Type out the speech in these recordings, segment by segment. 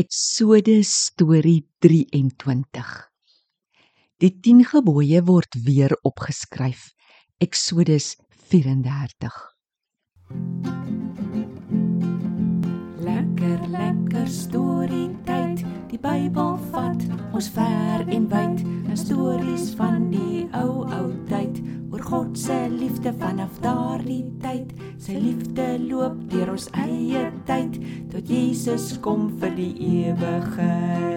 Eksodus storie 23. Die 10 gebooie word weer opgeskryf. Eksodus 34. Lekker lekker storie tyd. Die Bybel vat ons ver en wyd. 'n Stories van die ou ou tyd oor God se liefde vanaf daardie tyd. Sy liefde loop deur ons eie tyd tot Jesus kom vir die ewigheid.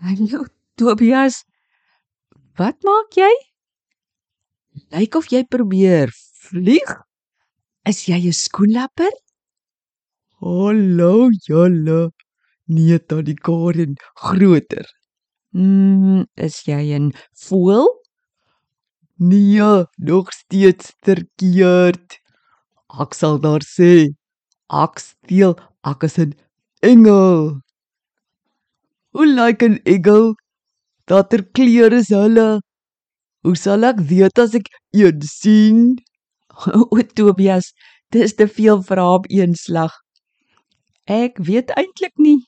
Hallo Tobias. Wat maak jy? Lyk of jy probeer vlieg. Is jy 'n skoenlapper? Hallo Jalla. Nee, tannie Karen, groter. Mm, is jy 'n voël? Nee, nog steeds verkeerd. Ek sal daar sê, ek steel, ek is 'n engel. Hoe lyk 'n engel? Watter kleur is hulle? Hoe sal ek weet as ek een sien? O Tobias, dis te veel vrae op een slag. Ek weet eintlik nie.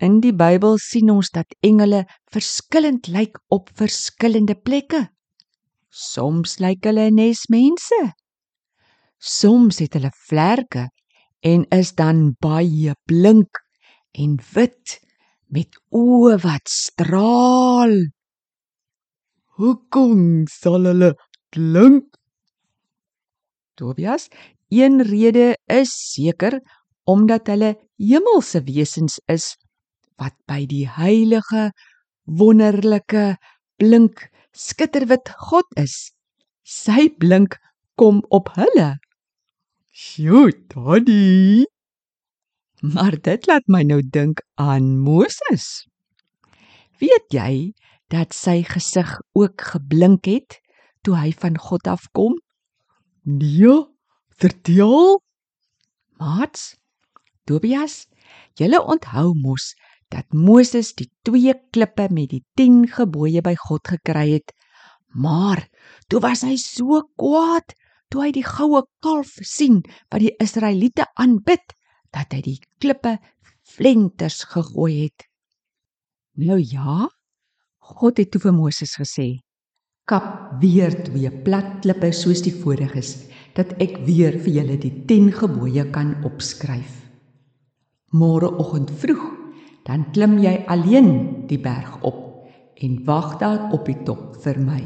In die Bybel sien ons dat engele verskillend lyk op verskillende plekke. Soms lyk hulle nes mense. Soms het hulle vlerke en is dan baie blink en wit met oë wat straal. Hoekom sal hulle klink? Tobias, een rede is seker omdat hulle hemelse wesens is wat by die heilige, wonderlike, blink, skitterwit God is. Sy blink kom op hulle. Sjoe, tannie. Maar dit laat my nou dink aan Moses. Weet jy dat sy gesig ook geblink het toe hy van God afkom? Nee, vertel. Maats, Tobias, julle onthou mos dat Moses die twee klippe met die 10 gebooie by God gekry het. Maar toe was hy so kwaad toe hy die goue kalf sien wat die Israeliete aanbid dat hy die klippe flenters gegooi het. Nou ja, God het toe vir Moses gesê: "Kap weer twee plat klippe soos die voriges, dat ek weer vir julle die 10 gebooie kan opskryf." Môreoggend vroeg, dan klim jy alleen die berg op en wag daar op die top vir my.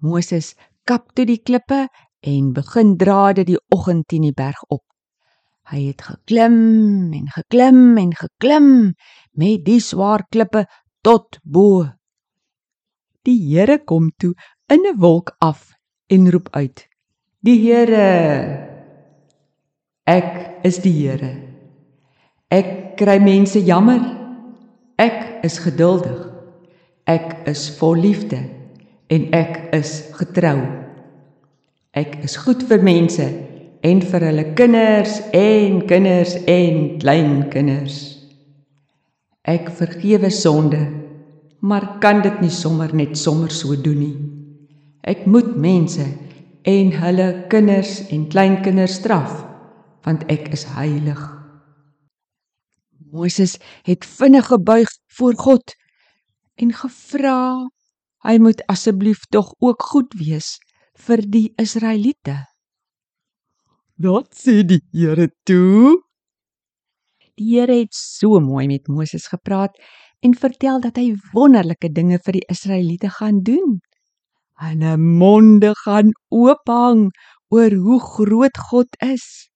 Moses kap toe die klippe en begin dra dit die oggend teen die berg op. Hy het geklim en geklim en geklim met die swaar klippe tot bo. Die Here kom toe in 'n wolk af en roep uit: "Die Here! Ek is die Here. Ek kry mense jammer. Ek is geduldig. Ek is vol liefde en ek is getrou. Ek is goed vir mense en vir hulle kinders en kinders en kleinkinders. Ek vergewe sonde, maar kan dit nie sommer net sommer so doen nie. Ek moet mense en hulle kinders en kleinkinders straf, want ek is heilig. Moses het vinnig gebuig voor God en gevra hy moet asseblief tog ook goed wees vir die Israeliete. Wat sê die Here toe? Die Here het so mooi met Moses gepraat en vertel dat hy wonderlike dinge vir die Israeliete gaan doen. Hulle monde gaan oophang oor hoe groot God is.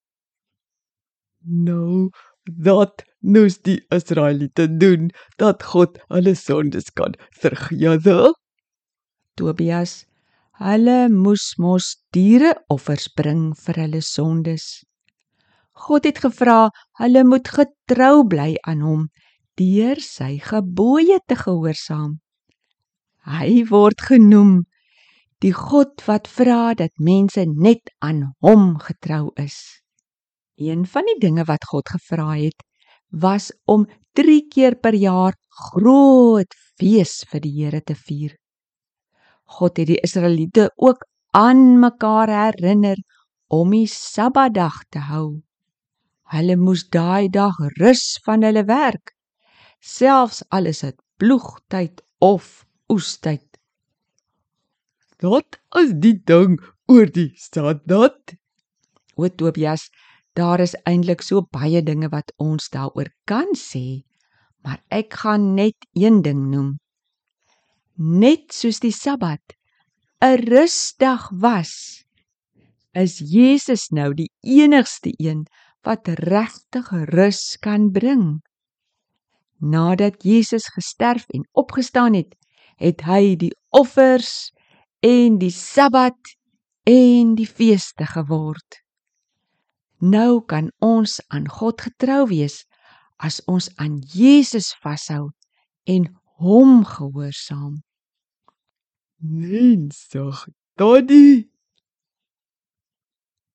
Nou, dat moes die Israeliete doen dat God hulle sondes kan vergewe. Tobias, hulle moes mos diereoffers bring vir hulle sondes. God het gevra hulle moet getrou bly aan hom deur sy gebooie te gehoorsaam. Hy word genoem die God wat vra dat mense net aan hom getrou is. Een van die dinge wat God gevra het, was om 3 keer per jaar groot fees vir die Here te vier. God het die Israeliete ook aan mekaar herinner om die Sabbatdag te hou. Hulle moes daai dag rus van hulle werk, selfs al is dit ploegtyd of oestyd. Wat is die ding oor die Sabbat? O Tobias, daar is eintlik so baie dinge wat ons daaroor kan sê, maar ek gaan net een ding noem. Net soos die Sabbat 'n rusdag was, is Jesus nou die enigste een wat regtig rus kan bring. Nadat Jesus gesterf en opgestaan het, het hy die offers en die Sabbat en die feeste geword. Nou kan ons aan God getrou wees as ons aan Jesus vashou en hom gehoorsaam. Mensig, daddy.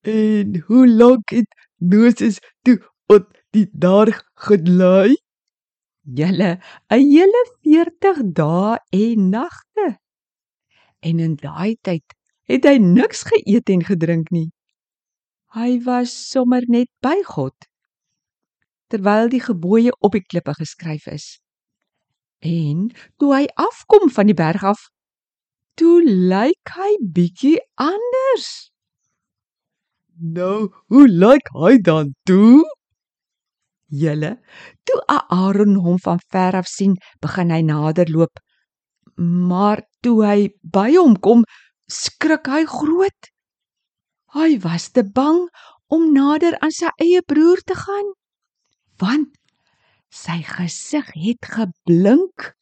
En hoe lank het Moses toe op die berg gelei? Julle 'n hele 40 dae en nagte. En in daai tyd het hy niks geëet en gedrink nie. Hy was sommer net by God terwyl die gebooie op die klippe geskryf is. En toe hy afkom van die berg af, toe lyk hy bietjie anders. Nou, hoe lyk hy dan toe? Julle, toe Aaron hom van ver af sien, begin hy nader loop. Maar toe hy by hom kom, skrik hy groot. Hy was te bang om nader aan sy eie broer te gaan, want sy gesig het geblink.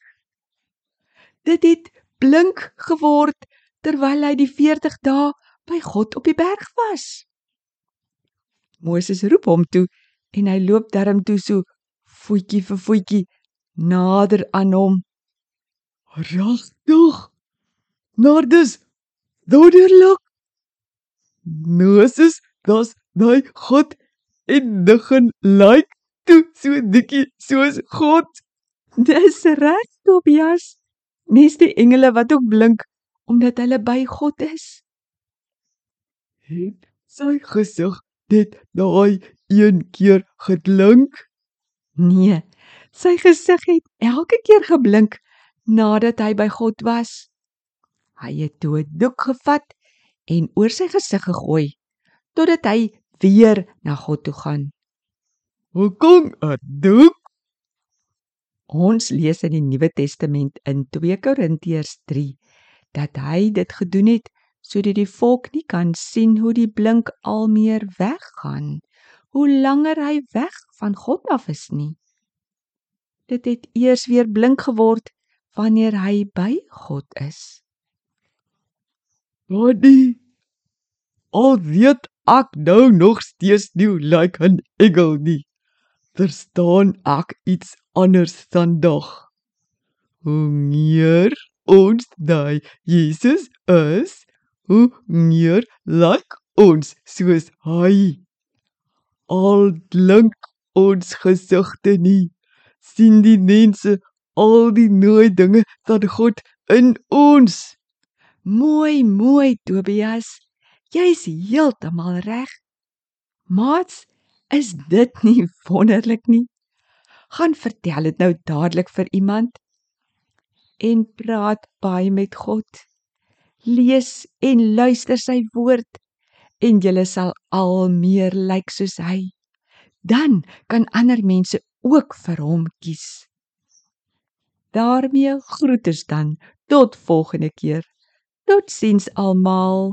Dit het blink geword terwyl hy die 40 dae by God op die berg was. Moses roep hom toe en hy loop darm toe so voetjie vir voetjie nader aan hom. Regtig? Nardus, doderlik. Moses, dis daai God en begin lyk toe so dikkie soos God. Dis reg, Tobias. Nes die engele wat ook blink omdat hulle by God is. Het sy gesig dit daai een keer geklink? Nee, sy gesig het elke keer geblink nadat hy by God was. Hy het toe 'n doek gevat en oor sy gesig gegooi totdat hy weer na God toe gaan. Hoekom 'n doek? Ons lees in die Nuwe Testament in 2 Korintiërs 3 dat hy dit gedoen het sodat die volk nie kan sien hoe die blink al meer weggaan, hoe langer hy weg van God af is nie. Dit het eers weer blink geword wanneer hy by God is. Daddy, al weet ek nou nog steeds nie hoe lyk 'n engel nie. Verstaan ek iets anders vandag? Hoe meer ons daai Jesus is, hoe meer lyk ons soos hy. Al klink ons gesigte nie, sien die mense al die mooi dinge van God in ons. Mooi, mooi Tobias. Jy's heeltemal reg. Maats, is dit nie wonderlik nie? Gaan vertel dit nou dadelik vir iemand en praat baie met God. Lees en luister sy woord en jy sal al meer lyk soos hy. Dan kan ander mense ook vir hom kies. daarmee groet ons dan tot volgende keer. Totsiens almal.